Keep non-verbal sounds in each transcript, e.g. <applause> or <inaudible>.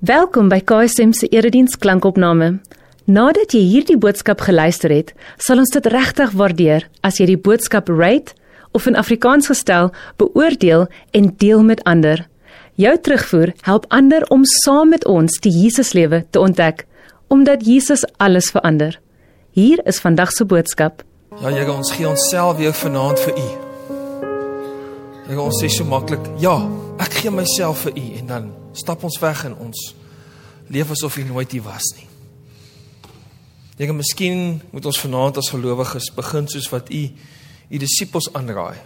Welkom by KSM se erediens klankopname. Nadat jy hierdie boodskap geluister het, sal ons dit regtig waardeer as jy die boodskap rate of in Afrikaans gestel beoordeel en deel met ander. Jou terugvoer help ander om saam met ons die Jesuslewe te ontdek, omdat Jesus alles verander. Hier is vandag se boodskap. Ja Here, ons gee onsself weer vanaand vir U. Here, ons sê so maklik, ja, ek gee myself vir U en dan stap ons weg en ons leef asof hy nooit hier was nie. Dink miskien moet ons vanaand as gelowiges begin soos wat u u disippels aanraai.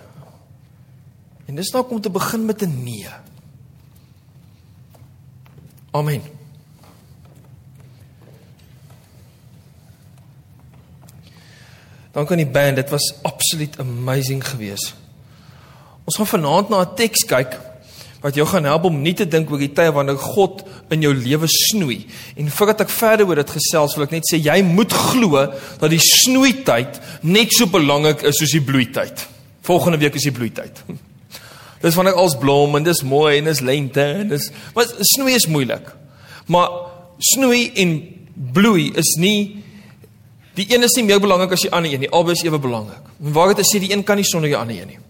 En dis dalk om te begin met 'n nee. Amen. Dankie aan die band, dit was absoluut amazing geweest. Ons gaan vanaand na 'n teks kyk wat jou gaan help om nie te dink oor die tye wanneer God in jou lewe snoei. En voordat ek verder oor dit gesels, wil ek net sê jy moet glo dat die snoei tyd net so belangrik is soos die bloei tyd. Volgende week is die bloei tyd. <laughs> Dis wanneer alles blom en dis mooi en dis lente en dis maar snoei is moeilik. Maar snoei en bloei is nie die een is nie meer belangrik as die ander een nie. Albei is ewe belangrik. En waar dit sê die een kan nie sonder die ander een nie.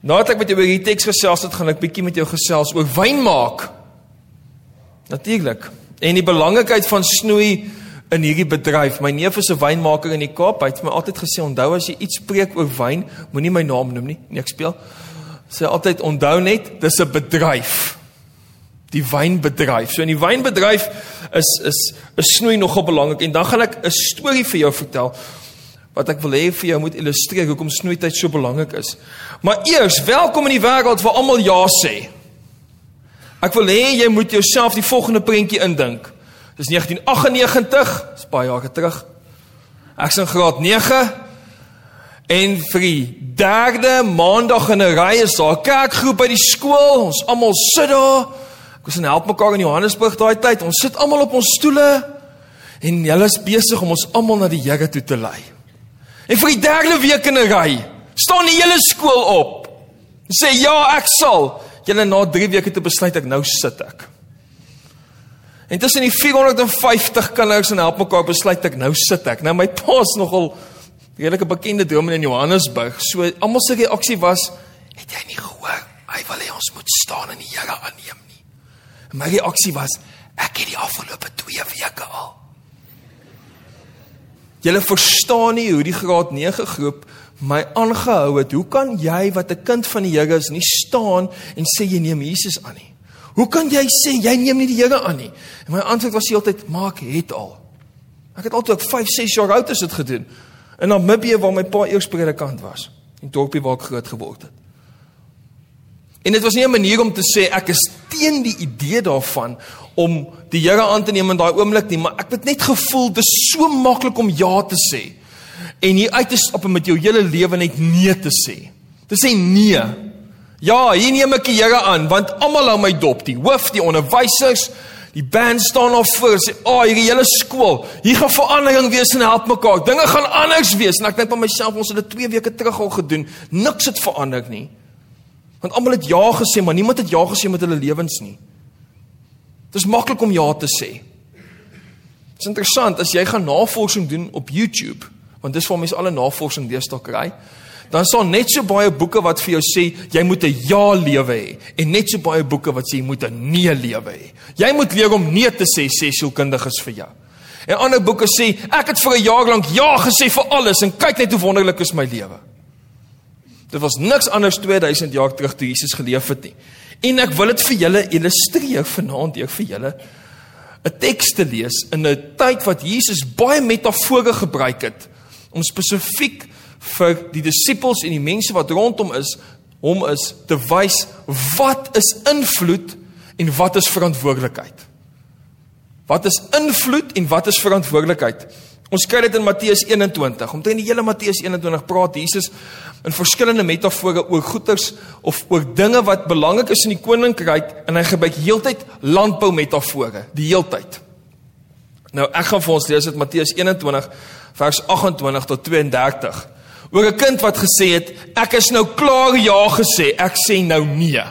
Nadat ek met jou oor hierdie teks gesels het, gaan ek bietjie met jou gesels oor wyn maak. Natuurlik. En die belangrikheid van snoei in hierdie bedryf. My neef is 'n wynmaker in die Kaap. Hy het my altyd gesê onthou as jy iets spreek oor wyn, moenie my naam noem nie. Nee, ek speel. Sê altyd onthou net, dis 'n bedryf. Die wynbedryf. So in die wynbedryf is is 'n snoei nogal belangrik en dan gaan ek 'n storie vir jou vertel wat ek wil hê vir jou moet illustreer hoekom snoeityd so belangrik is. Maar eers, welkom in die wêreld waar almal ja sê. Ek wil hê jy moet jouself die volgende prentjie indink. Dis 1998, dis baie jare terug. Ek's in graad 9 en vir die derde maandag in 'n ry is daar 'n kerkgroep by die skool. Ons almal sit daar. Ek was in help mekaar in Johannesburg daai tyd. Ons sit almal op ons stoele en hulle is besig om ons almal na die Here toe te lei. En vir die derde week in 'n ry staan die hele skool op. Sê ja, ek sal. Julle na 3 weke te besluit ek nou sit ek. En tussen die 450 kinders en help mekaar besluit ek nou sit ek. Nou my pa's nogal redelike bekende dominee in Johannesburg. So almal se reaksie was, het jy nie gehoor? Hy wil hê ons moet staan en die Here aanneem nie. My reaksie was, ek het die afgelope 2 weke al Julle verstaan nie hoe die graad 9 groep my aangehou het. Hoe kan jy wat 'n kind van die Here is nie staan en sê jy neem Jesus aan nie? Hoe kan jy sê jy neem nie die Here aan nie? En my antwoord was heeltyd maak het al. Ek het altyd 5, 6 jaar oud as dit gedoen. In Namibië waar my pa eers predikant was, in dorpie waar ek groot geword het. En dit was nie 'n manier om te sê ek is teen die idee daarvan om die Here aan te neem in daai oomblik nie, maar ek het net gevoel dit is so maklik om ja te sê. En hier uit te stap en met jou hele lewe net nee te sê. Te sê nee. Ja, hier neem ek die Here aan want almal hou my dop, die hoof, die onderwysers, die band staan daar voor sê, "Ag, oh, hierdie hele skool, hier gaan verandering wees en help mekaar. Dinge gaan anders wees." En ek dink by myself, ons het dit 2 weke terug al gedoen. Niks het verander nie. Want almal het ja gesê, maar niemand het ja gesê met hulle lewens nie. Dit is maklik om ja te sê. Dit is interessant as jy gaan navorsing doen op YouTube, want dis waar mense alle navorsing deesdae kry. Dan staan net so baie boeke wat vir jou sê jy moet 'n ja lewe hê en net so baie boeke wat sê jy moet 'n nee lewe hê. Jy moet leer om nee te sê, sê sielkundiges vir jou. En ander boeke sê ek het vir 'n jaar lank ja gesê vir alles en kyk net hoe wonderlik is my lewe. Dit was niks anders 2000 jaar terug toe Jesus geleef het nie. En ek wil dit vir julle illustreer vanaand deur vir julle 'n teks te lees in 'n tyd wat Jesus baie metafore gebruik het om spesifiek vir die disippels en die mense wat rondom is hom is te wys wat is invloed en wat is verantwoordelikheid. Wat is invloed en wat is verantwoordelikheid? Ons kry dit in Matteus 21. Omtrent die hele Matteus 21 praat Jesus in verskillende metafore oor goederes of oor dinge wat belangrik is in die koninkryk en hy gebruik heeltyd landbou metafore, die heeltyd. Nou ek gaan vir ons lees uit Matteus 21 vers 28 tot 32. Oor 'n kind wat gesê het, ek is nou klaar ja gesê, ek sê nou nee.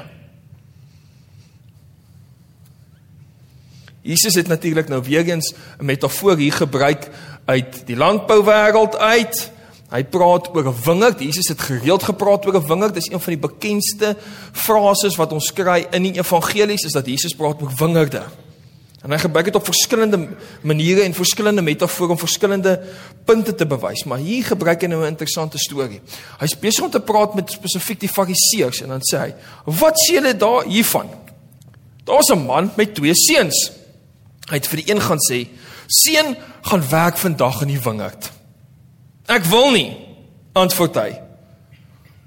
Jesus het natuurlik nou weer eens 'n metafoor hier gebruik uit die landbouwêreld uit. Hy praat oor 'n wingerd. Jesus het gereeld gepraat oor 'n wingerd. Dis een van die bekendste frases wat ons kry in die evangelies is dat Jesus praat oor wingerde. En hy gebruik dit op verskillende maniere en verskillende metafore om verskillende punte te bewys, maar hier gebruik hy nou 'n interessante storie. Hy's besig om te praat met spesifiek die Fariseërs en dan sê hy: "Wat sê julle daar hiervan? Daar's 'n man met twee seuns. Hy het vir die een gaan sê: "Seun, gaan werk vandag in die wingerd." Ek wil nie, antwoord hy.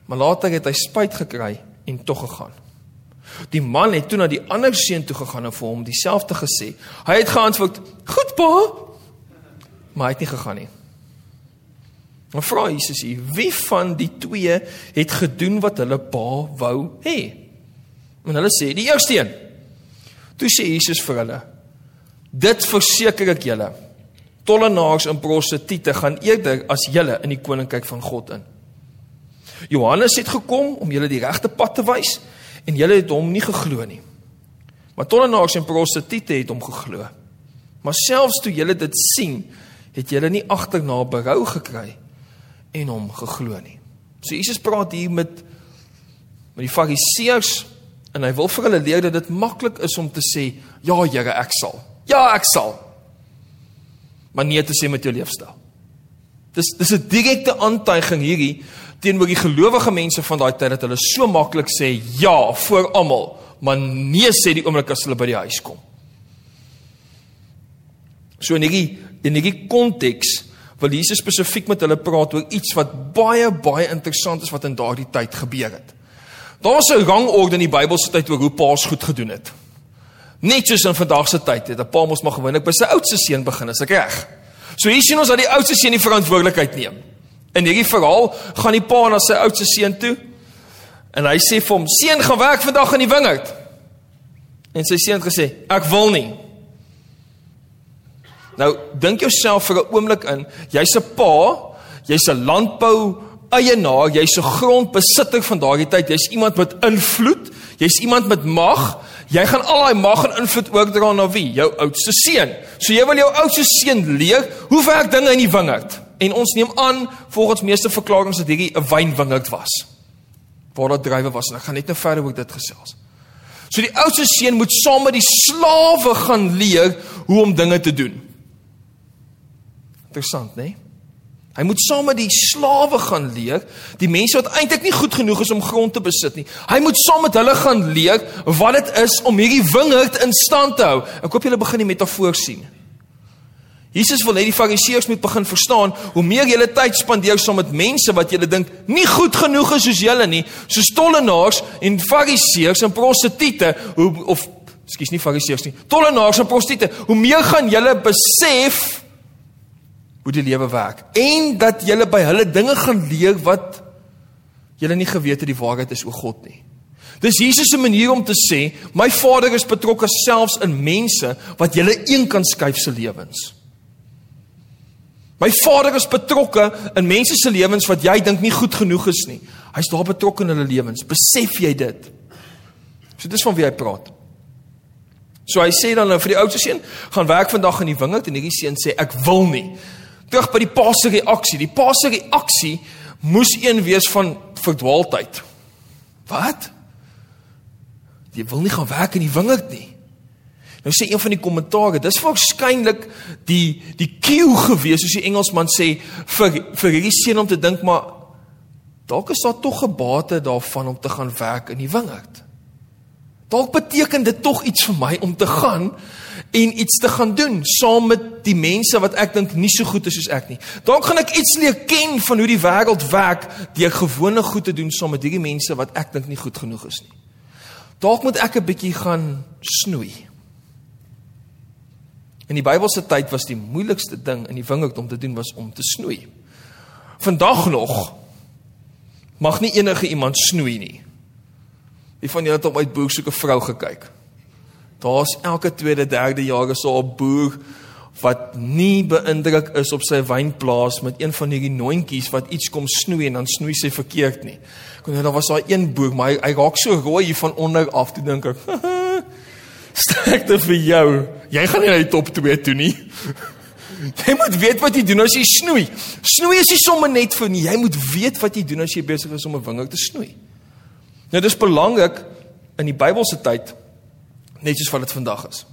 Maar later het hy spyt gekry en tog gegaan. Die man het toe na die ander seun toe gegaan en vir hom dieselfde gesê. Hy het geantwoord: "Goed, pa." Maar hy het nie gegaan nie. Maar vra Jesus hier, wie van die twee het gedoen wat hulle pa wou hê? En hulle sê die eerste een. Toe sê Jesus vir hulle: "Dit verseker ek julle, tollenaars en prostituie gaan eerder as julle in die koninkryk van God in. Johannes het gekom om julle die regte pad te wys en julle het hom nie geglo nie. Maar tollenaars en prostituie het hom geglo. Maar selfs toe julle dit sien, het julle nie agterna berou gekry en hom geglo nie. So Jesus praat hier met met die fariseërs en hy wil vir hulle leer dat dit maklik is om te sê ja Here ek sal. Ja ek sal maar nee te sê met jou leefstyl. Dis dis 'n direkte aantuiging hierdie teenoor die gelowige mense van daai tyd dat hulle so maklik sê ja vir almal, maar nee sê die oomblik as hulle by die huis kom. So in hierdie in hierdie konteks wil Jesus spesifiek met hulle praat oor iets wat baie baie interessant is wat in daardie tyd gebeur het. Daar's 'n rangorde in die Bybelse tyd oor hoe paas goed gedoen het. Net soos in vandag se tyd het 'n pa mos maar gewoonlik by sy oudste seun begin, is ek reg? So hier sien ons dat die oudste seun die verantwoordelikheid neem. In hierdie verhaal gaan die pa na sy oudste seun toe en hy sê vir hom: "Seun, gaan werk vandag in die wingerd." En sy seun het gesê: "Ek wil nie." Nou, dink jouself vir 'n oomblik in, jy's 'n pa, jy's 'n landbou eienaar, jy's 'n grondbesitter van daardie tyd, jy's iemand met invloed, jy's iemand met mag. Jy gaan al daai mag en invloed oordra na wie? Jou oudste seun. So jy wil jou oudste seun leer hoe werk dinge in die wingerd. En ons neem aan volgens meeste verklaringe dat hierdie 'n wynwingerd was. Waar daar drywe was en ek gaan net nou verder oor dit gesels. So die oudste seun moet saam met die slawe gaan leer hoe om dinge te doen. Interessant, né? Nee? Hy moet saam met die slawe gaan leer, die mense wat eintlik nie goed genoeg is om grond te besit nie. Hy moet saam met hulle gaan leer wat dit is om hierdie wingerd in stand te hou. Ek hoop julle begin die metafoor sien. Jesus wil hê die fariseërs moet begin verstaan hoe meer julle tyd spandeer saam met mense wat julle dink nie goed genoeg is soos julle nie, soos tollenaars en fariseërs en prostituie, hoe of ekskuus nie fariseërs nie, tollenaars en prostituie, hoe meer gaan julle besef hoe die lewe werk en dat jy by hulle dinge gaan leer wat jy nie geweet het die waarheid is oor God nie. Dis Jesus se manier om te sê, my Vader is betrokke selfs in mense wat jy een kan skuif se lewens. My Vader is betrokke in mense se lewens wat jy dink nie goed genoeg is nie. Hy's daar betrokke in hulle lewens. Besef jy dit? So dis van wie hy praat. So hy sê dan nou vir die oudste seun, gaan werk vandag in die wingerd en hierdie seun sê ek wil nie terug by die pa se reaksie. Die pa se reaksie moes een wees van verdwaaldheid. Wat? Jy wil nie gaan werk in die wingerd nie. Nou sê een van die kommentare, dis waarskynlik die die cue gewees soos die Engelsman sê vir vir hierdie seun om te dink maar dalk is daar tog 'n bate daarvan om te gaan werk in die wingerd. Dalk beteken dit tog iets vir my om te gaan en iets te gaan doen saam met die mense wat ek dink nie so goed is soos ek nie. Dalk gaan ek iets leer ken van hoe die wêreld werk deur gewone goed te doen saam met hierdie mense wat ek dink nie goed genoeg is nie. Dalk moet ek 'n bietjie gaan snoei. In die Bybelse tyd was die moeilikste ding in die wingerd om te doen was om te snoei. Vandag nog mag nie enige iemand snoei nie. Wie van julle het op uit boek soek 'n vrou gekyk? Daar's elke tweede, derde is so 'n boer wat nie beïndruk is op sy wynplaas met een van hierdie noontjies wat iets kom snoei en dan snoei sy verkeerd nie. Kon nou daar was daai een boer, maar hy, hy raak so rooi hier van onder af, toe dink ek. <laughs> Sterkte vir jou. jy gaan nie na die top 2 toe nie. <laughs> Jy moet weet wat jy doen as jy snoei. Snoei is nie sommer net vir nie. Jy moet weet wat jy doen as jy besig is om 'n wingerd te snoei. Nou dis belangrik in die Bybelse tyd net soos wat dit vandag is.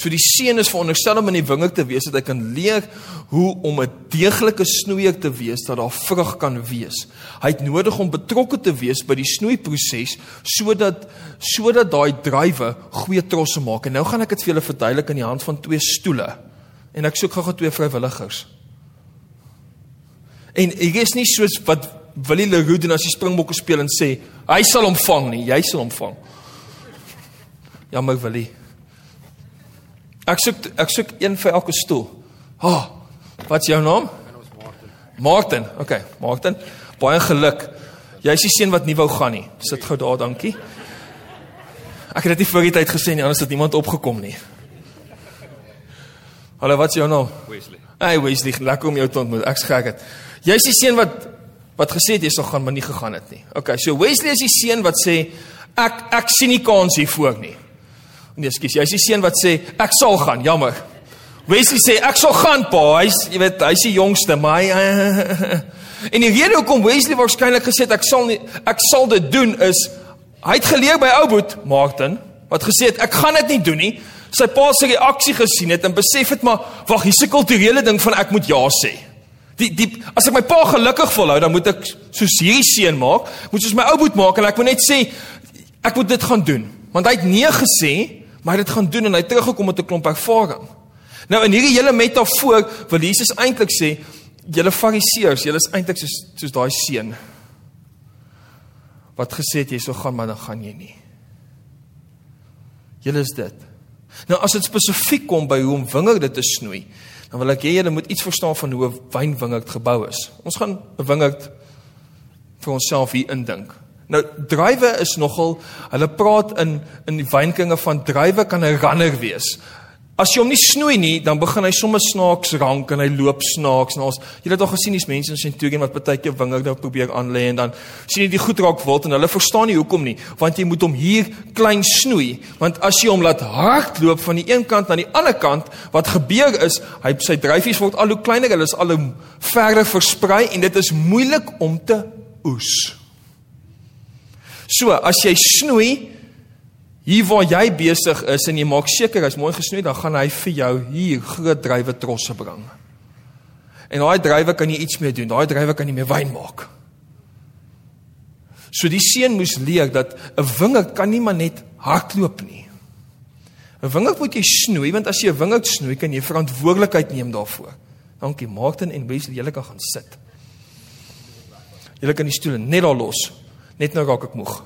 So die seun is veronderstel om in die wingerd te wees dat hy kan leer hoe om 'n deeglike snoeier te wees dat daar vrug kan wees. Hy het nodig om betrokke te wees by die snoeiproses sodat sodat daai drywe goeie trosse maak. En nou gaan ek dit vir julle verduidelik in die hand van twee stoele. En ek soek gou-gou twee vrywilligers. En ek is nie soos wat Willie Leroux doen as hy springbokke speel en sê hy sal hom vang nie, jy sal hom vang. Jammer Willie. Ek soek ek soek een vir elke stoel. Ha. Oh, wat's jou naam? En ons Martin. Martin. Okay, Martin. Baie geluk. Jy's die seun wat nie wou gaan nie. Sit gou daar, dankie. Ek het dit nie voor die tyd gesê nie, anders het niemand opgekom nie. Hallo, wat's jou naam? Wesley. Hey Wesley, lekker om jou te ontmoet. Ek's gek dit. Jy's die seun wat wat gesê het jy sal gaan maar nie gegaan het nie. Okay, so Wesley is die seun wat sê ek ek sien nie kans hiervoor nie. Nee, skus, jy's die seun wat sê ek sal gaan. Jammer. Wesley sê ek sal gaan pa. Hy's jy weet, hy's die jongste, maar hy <laughs> En die rede hoekom Wesley waarskynlik gesê het ek sal nie ek sal dit doen is hy het geleer by Ouboet Martin wat gesê het ek gaan dit nie doen nie. Sy pa se reaksie gesien het en besef het maar wag, hier's 'n kulturele ding van ek moet ja sê. Die die as ek my pa gelukkig volhou, dan moet ek soos hierdie seun maak, moet soos my Ouboet maak en ek moet net sê ek moet dit gaan doen. Want hy het nee gesê, maar hy het dit gaan doen en hy het teruggekom met 'n klomp ervaring. Nou in hierdie hele metafoor wil Jesus eintlik sê julle fariseërs, julle is eintlik soos soos daai seun wat gesê het jy sou gaan maar dan gaan jy nie. Julle is dit. Nou as dit spesifiek kom by hoe om wingerde te snoei, dan wil ek hê julle moet iets verstaan van hoe 'n wynwingerd gebou is. Ons gaan 'n wingerd vir onsself hier indink. Nou druiwe is nogal hulle praat in in die wynkringe van druiwe kan 'n runner wees. As jy hom nie snoei nie, dan begin hy sommer snaaks rank en hy loop snaaks. Nou, jy het al gesien dis mense in Centurion wat baie keer wingerd nou probeer aanlê en dan sien jy die goed raak wild en hulle verstaan nie hoekom nie, want jy moet hom hier klein snoei, want as jy hom laat hardloop van die een kant na die ander kant, wat gebeur is, hy sy dryfies word al hoe kleiner, hulle is al hoe verder versprei en dit is moeilik om te oes. So, as jy snoei, Hier waar jy besig is en jy maak seker hy's mooi gesnoei, dan gaan hy vir jou hier groot drywe trosse bring. En daai drywe kan jy iets mee doen. Daai drywe kan jy mee wyn maak. So die seun moes leer dat 'n wingerd kan nie maar net hardloop nie. 'n Wingerd moet jy snoei want as jy 'n wingerd snoei, kan jy verantwoordelikheid neem daarvoor. Dankie Martin en Wesley, julle kan gaan sit. Julle kan die stoole net daar los. Net nou raak ek moeg.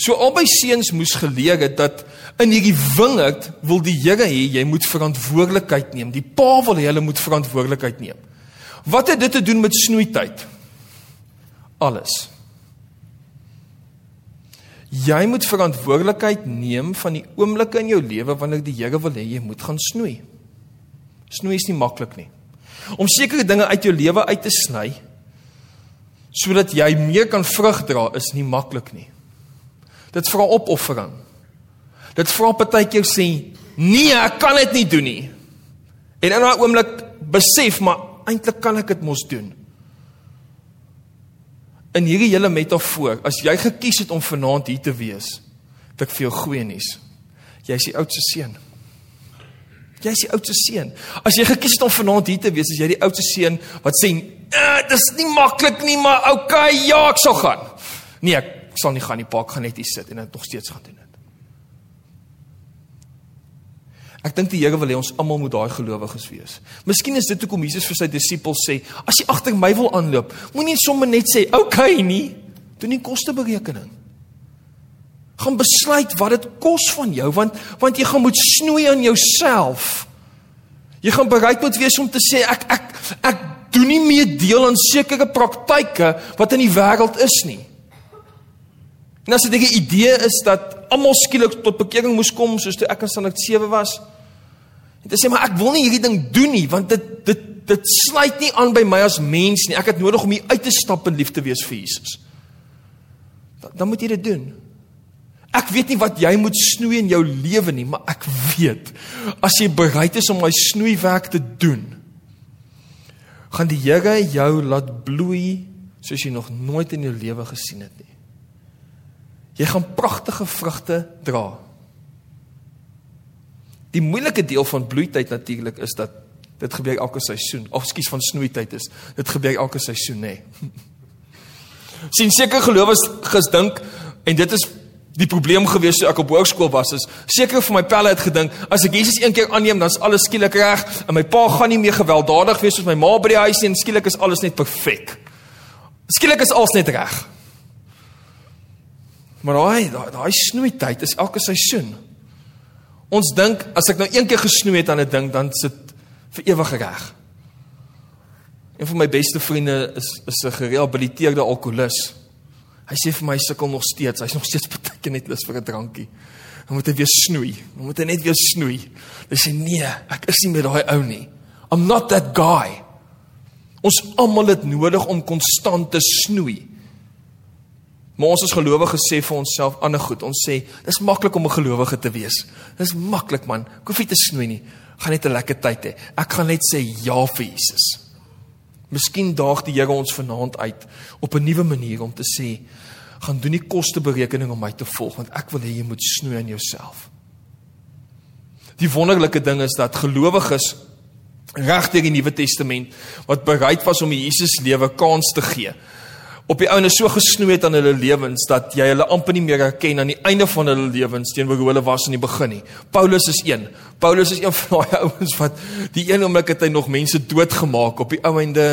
So albei seuns moes geleer het dat in hierdie wingerd wil die Here hê jy moet verantwoordelikheid neem. Die Pa wil hê hulle moet verantwoordelikheid neem. Wat het dit te doen met snoeityd? Alles. Jy moet verantwoordelikheid neem van die oomblikke in jou lewe wanneer die Here wil hê jy moet gaan snoei. Snoei is nie maklik nie. Om sekere dinge uit jou lewe uit te sny sodat jy meer kan vrug dra is nie maklik nie. Dit vra opoffering. Dit vra partykeer sê, "Nee, ek kan dit nie doen nie." En in daai oomblik besef, maar eintlik kan ek dit mos doen. In hierdie hele metafoor, as jy gekies het om vanaand hier te wees, het ek vir jou goeie nuus. Jy is die oudste seun. Jy is die oudste seun. As jy gekies het om vanaand hier te wees, is jy die oudste seun wat sê, "Dit is nie maklik nie, maar okay, ja, ek sal gaan." Nee, ek sal nie gaan nie, pa, ek gaan net hier sit en dit nog steeds gaan doen dit. Ek dink die Here wil hê ons almal moet daai gelowiges wees. Miskien is dit hoekom Jesus vir sy disippels sê, as jy agter my wil aanloop, moenie sommer net sê, "Oké okay, nie." Doen nie kosteberekening. Gaan besluit wat dit kos van jou want want jy gaan moet snoei aan jouself. Jy gaan bereid moet wees om te sê ek ek ek doen nie meer deel aan sekere praktyke wat in die wêreld is nie. En as dit 'n idee is dat almal skielik tot bekering moes kom soos toe ek in standaard 7 was. En dit sê maar ek wil nie hierdie ding doen nie want dit dit dit sluit nie aan by my as mens nie. Ek het nodig om hier uit te stap en lief te wees vir Jesus. Dan, dan moet jy dit doen. Ek weet nie wat jy moet snoei in jou lewe nie, maar ek weet as jy bereid is om daai snoeiwerk te doen, gaan die Here jou laat bloei soos jy nog nooit in jou lewe gesien het nie. Jy gaan pragtige vrugte dra. Die moeilike deel van bloeityd natuurlik is dat dit gebeur elke seisoen. Of skus van snoeityd is. Dit gebeur elke seisoen, nê. <laughs> sien seker gelowiges gedink en dit is die probleem gewees toe ek op hoërskool was is seker vir my pelle het gedink as ek Jesus een keer aanneem dan's alles skielik reg en my pa gaan nie meer gewelddadig wees soos my ma by die huis nie en skielik is alles net perfek. Skielik is alles net reg. Maar daai daai snoeityd is elke seisoen. Ons dink as ek nou een keer gesnoei het aan 'n ding dan sit vir ewig reg. Een van my beste vriende is is 'n gerehabiliteerde alkoholist. Hy sê vir my sukkel nog steeds. Hy's nog steeds baie net lus vir 'n drankie. Dan moet hy weer snoei. Dan moet hy net weer snoei. Hy sê nee, ek is nie met daai ou nie. I'm not that guy. Ons almal het nodig om konstant te snoei. Maar ons as gelowiges sê vir onsself ander goed. Ons sê dis maklik om 'n gelowige te wees. Dis maklik man. Ek hoef nie te snoei nie. Gaan net 'n lekker tyd hê. Ek gaan net sê ja vir Jesus. Miskien daag die Here ons vanaand uit op 'n nuwe manier om te sê gaan doen nie kosteberekening om my te volg want ek wil hê jy moet snoei aan jouself. Die wonderlike ding is dat gelowiges regtig die Nuwe Testament wat bereid was om Jesus lewe kans te gee op die ouene so gesnoei het aan hulle lewens dat jy hulle amper nie meer herken aan die einde van hulle lewens teenoor hoe hulle was in die begin nie. Paulus is een. Paulus is een van daai <laughs> ouens wat die een oomblik het hy nog mense doodgemaak op die ouende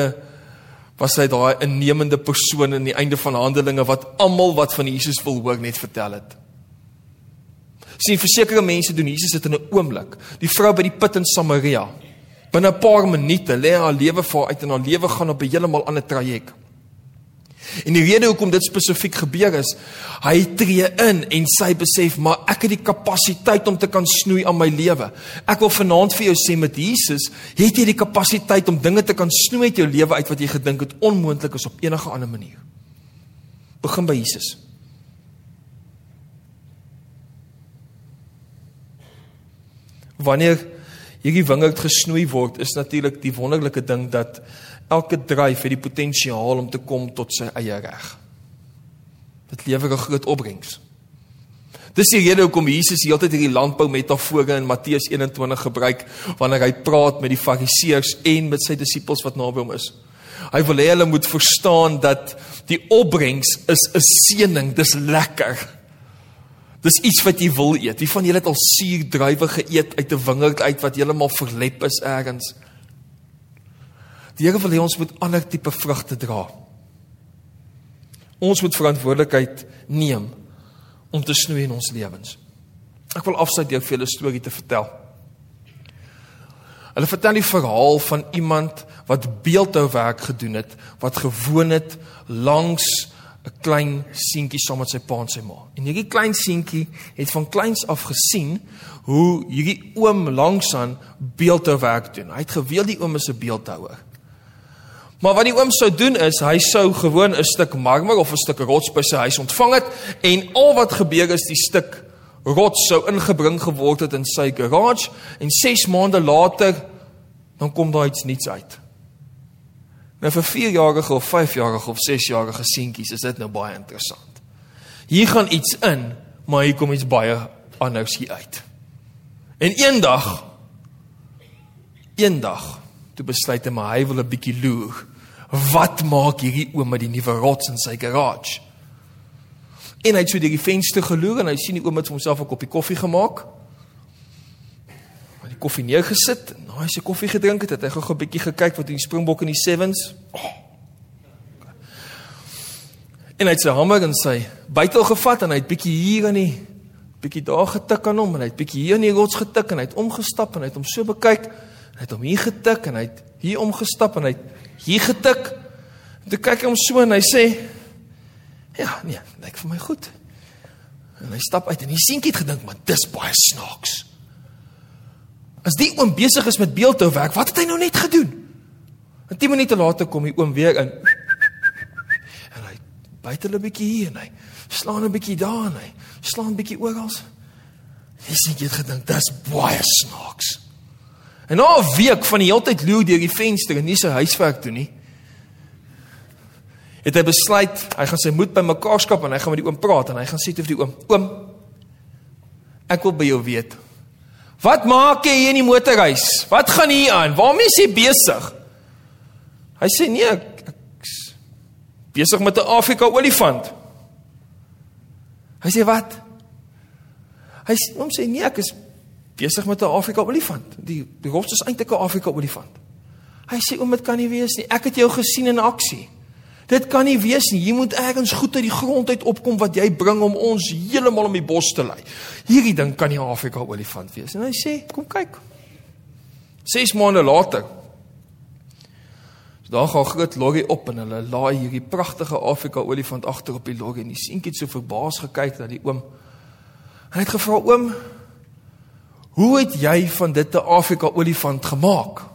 was hy daai innemende persoon in die einde van Handelinge wat almal wat van Jesus wil hoor net vertel het. Sien versekerde mense doen Jesus dit in 'n oomblik. Die vrou by die put in Samaria. Binne 'n paar minute lê haar lewe vir uit en haar lewe gaan op 'n heeltemal ander traject. En die rede hoekom dit spesifiek gebeur is, hy tree in en sy besef, maar ek het die kapasiteit om te kan snoei aan my lewe. Ek wil vanaand vir jou sê met Jesus, het jy die kapasiteit om dinge te kan snoei uit jou lewe uit wat jy gedink het onmoontlik is op enige ander manier. Begin by Jesus. Wanneer hierdie wingerd gesnoei word, is natuurlik die wonderlike ding dat elke dryf het die potensiaal om te kom tot sy eie reg. Dit lewer 'n groot opbrengs. Dis die rede hoekom Jesus heeltyd hierdie landbou metafore in Matteus 21 gebruik wanneer hy praat met die Fariseërs en met sy disippels wat naby hom is. Hy wil hê hulle moet verstaan dat die opbrengs is 'n seëning, dis lekker. Dis iets wat jy wil eet. Wie van julle het al suurdruiwe geëet uit 'n wingerd uit wat heeltemal verlep is ergens? Die Here wil hê ons moet ander tipe vrugte dra. Ons moet verantwoordelikheid neem om te snoei in ons lewens. Ek wil afsluit deur vir julle 'n storie te vertel. Hulle vertel die verhaal van iemand wat beeldhouwerk gedoen het, wat gewoon het langs 'n klein seentjie saam met sy pa en sy ma. En hierdie klein seentjie het van kleins af gesien hoe hierdie oom langsaan beeldhouwerk doen. Hy het geweet die oom is 'n beeldhouer. Maar wat die oom sou doen is hy sou gewoon 'n stuk marmer of 'n stuk rots by sy huis ontvang het en al wat gebeur is die stuk rots sou ingebring geword het in sy garage en 6 maande later dan kom daar iets nuuts uit. Nou vir 4-jarige of 5-jarige of 6-jarige seentjies is dit nou baie interessant. Hier gaan iets in, maar hier kom iets baie anders hier uit. En eendag eendag toe besluit hy maar hy wil 'n bietjie loer. Wat maak hierdie oom met die nuwe rots in sy garage? En hy het so deur die venster geloer en hy sien die oom het vir homself 'n koppie koffie gemaak. Hy die koffie neergesit en na hy sy koffie gedrink het, het hy gou 'n bietjie gekyk wat die Springbok en die Sevens. Oh. En hy het sy hamer en sy bytel gevat en hy het bietjie hier aan die bietjie daar getik aan hom en hy het bietjie hier in die rots getik en hy het omgestap en hy het hom so bekyk Hy het hom hier getik en hy het hier omgestap en hy het hier getik. En toe kyk hy hom so en hy sê: "Ja, nee, lyk vir my goed." En hy stap uit en die seentjie het gedink, "Maar dis baie snaaks." As die oom besig is met beeldhouwerk, wat het hy nou net gedoen? En 10 minute later kom die oom weer in. En hy byt hulle 'n bietjie hier en hy slaan 'n bietjie daar en hy slaan bietjie oral. Jy sien jy het gedink dis baie snaaks. En na 'n week van die hele tyd loer deur die venster en nie sy huiswerk doen nie. Het hy besluit hy gaan sy moed bymekaar skep en hy gaan met die oom praat en hy gaan sê vir die oom: "Oom, ek wil by jou weet. Wat maak jy hier in die motorhuis? Wat gaan hier aan? Waarmee is jy besig?" Hy sê: "Nee, ek, ek's besig met 'n Afrika olifant." Hy sê: "Wat?" Hy sê: "Oom sê nee, ek is besig met 'n Afrika olifant. Die die rots is eintlik 'n Afrika olifant." Hy sê: "Oom, dit kan nie wees nie. Ek het jou gesien in aksie." Dit kan nie wees nie. Jy moet ergens goed uit die grond uit opkom wat jy bring om ons heeltemal om die bos te lei. Hierdie ding kan nie 'n Afrika olifant wees. En hy sê, "Kom kyk." 6 maande later. So daar gaan groot lorry op en hulle laai hierdie pragtige Afrika olifant agter op die lorry en die seentjie het so verbaas gekyk na die oom. Hy het gevra, "Oom, hoe het jy van dit 'n Afrika olifant gemaak?"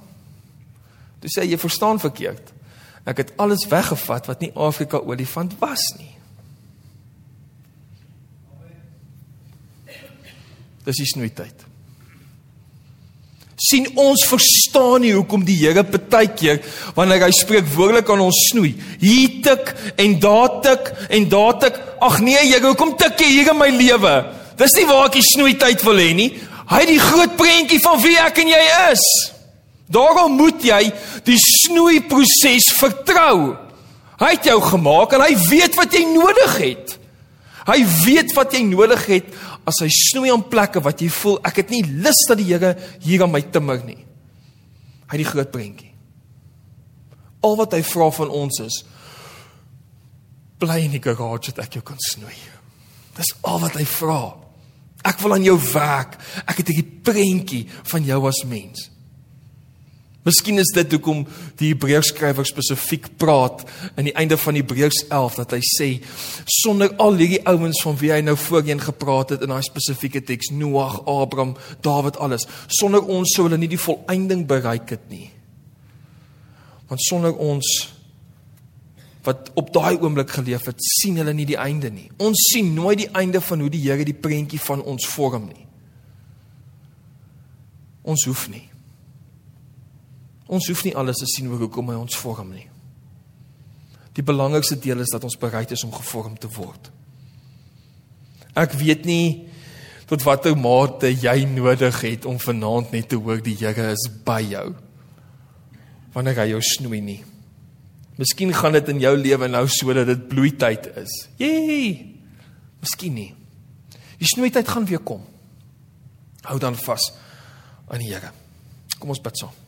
Toe sê "Jy verstaan verkeerd." Ek het alles weggevat wat nie Afrika olifant was nie. Dis die snoeityd. sien ons verstaan nie hoekom die Here partykeer wanneer hy spreek woordelik aan ons snoei. Hier tik en daar tik en daar tik. Ag nee Here, hoekom tik jy hier in my lewe? Dis nie waar ek die snoeityd wil hê nie. Hy het die groot prentjie van wie ek en jy is. Daarom moet jy die snoeiproses vertrou. Hy het jou gemaak en hy weet wat jy nodig het. Hy weet wat jy nodig het as hy snoei op plekke wat jy voel ek het nie lus dat die Here hier aan my timmer nie. Hy het die groot prentjie. Al wat hy vra van ons is bly in die garage dat ek jou kan snoei. Dis al wat hy vra. Ek wil aan jou werk. Ek het 'n prentjie van jou as mens. Miskien is dit hoekom die Hebreërskrywer spesifiek praat aan die einde van Hebreërs 11 dat hy sê sonder al hierdie ouens van wie hy nou voorheen gepraat het in daai spesifieke teks Noag, Abraham, Dawid alles sonder ons sou hulle nie die volëinding bereik het nie. Want sonder ons wat op daai oomblik geleef het, sien hulle nie die einde nie. Ons sien nooit die einde van hoe die Here die prentjie van ons vorm nie. Ons hoef nie. Ons hoef nie alles te sien oor hoekom hy ons vorm nie. Die belangrikste deel is dat ons bereid is om gevorm te word. Ek weet nie tot watter mate jy nodig het om vanaand net te hoor die Here is by jou. Wanneer hy jou snoei nie. Miskien gaan dit in jou lewe nou so dat dit bloeityd is. Jee. Miskien nie. Die snoeityd gaan weer kom. Hou dan vas aan die Here. Kom ons bid saam.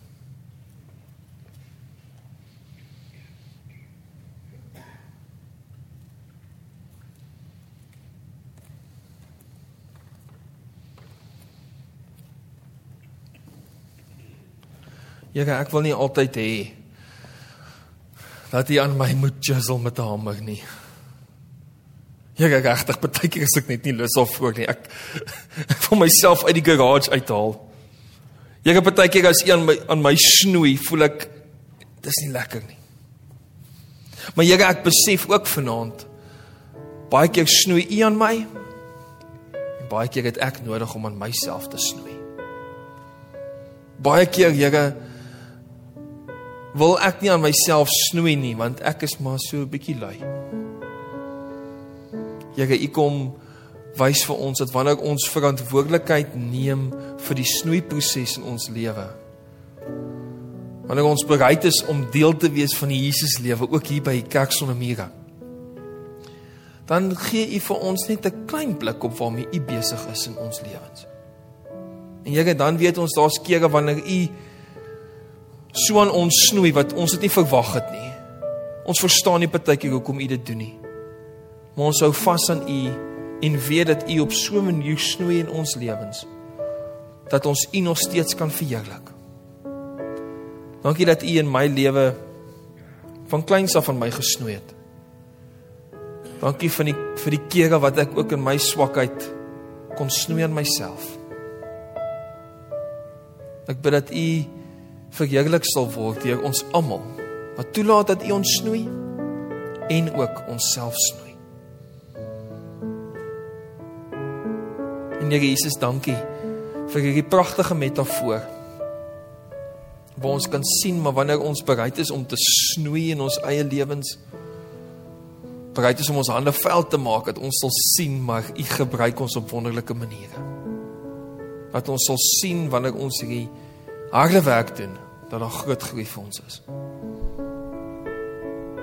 Here, ek wil nie altyd hê dat jy aan my moet chisel met 'n hamer nie. Here, regtig, baie keer is ek net nie lus of voor nie. Ek ek wil myself uit die garage uithaal. Here, baie keer as jy aan my aan my snoei, voel ek dis nie lekker nie. Maar Here, ek besef ook vanaand baie keer snoei U aan my. En baie keer het ek nodig om aan myself te snoei. Baie keer, Here, wil ek nie aan myself snoei nie want ek is maar so 'n bietjie lui. Here, U kom wys vir ons dat wanneer ons verantwoordelikheid neem vir die snoeiproses in ons lewe. Wanneer ons bereid is om deel te wees van die Jesus lewe ook hier by Kerk sonder mure. Dan gee U vir ons net 'n klein blik op waarmee U besig is in ons lewens. En Here, dan weet ons daar's kere wanneer U so aan ons snoei wat ons dit nie verwag het nie. Ons verstaan nie partykeer hoekom u dit doen nie. Maar ons hou vas aan u en weet dat u op so 'n manier snoei in ons lewens dat ons u nog steeds kan verheerlik. Dankie dat u in my lewe van kleins af van my gesnoei het. Dankie vir die vir die kere wat ek ook in my swakheid kon snoei aan myself. Ek bid dat u verheerlik sal word deur ons almal wat toelaat dat U ons snoei en ook onsself snoei. En Here Jesus, dankie vir hierdie pragtige metafoor. Waar ons kan sien maar wanneer ons bereid is om te snoei in ons eie lewens, bereid is om ons hande vuil te maak dat ons sal sien maar U gebruik ons op wonderlike maniere. Dat ons sal sien wanneer ons hierdie harde werk doen dat daar groot groei vir ons is.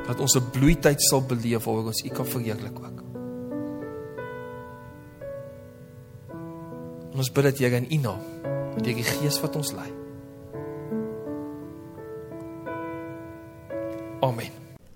Dat ons 'n bloeityd sal beleef waar ons U kan verheerlik ook. En ons bid dit Here in U naam, deur die Gees wat ons lei. Amen.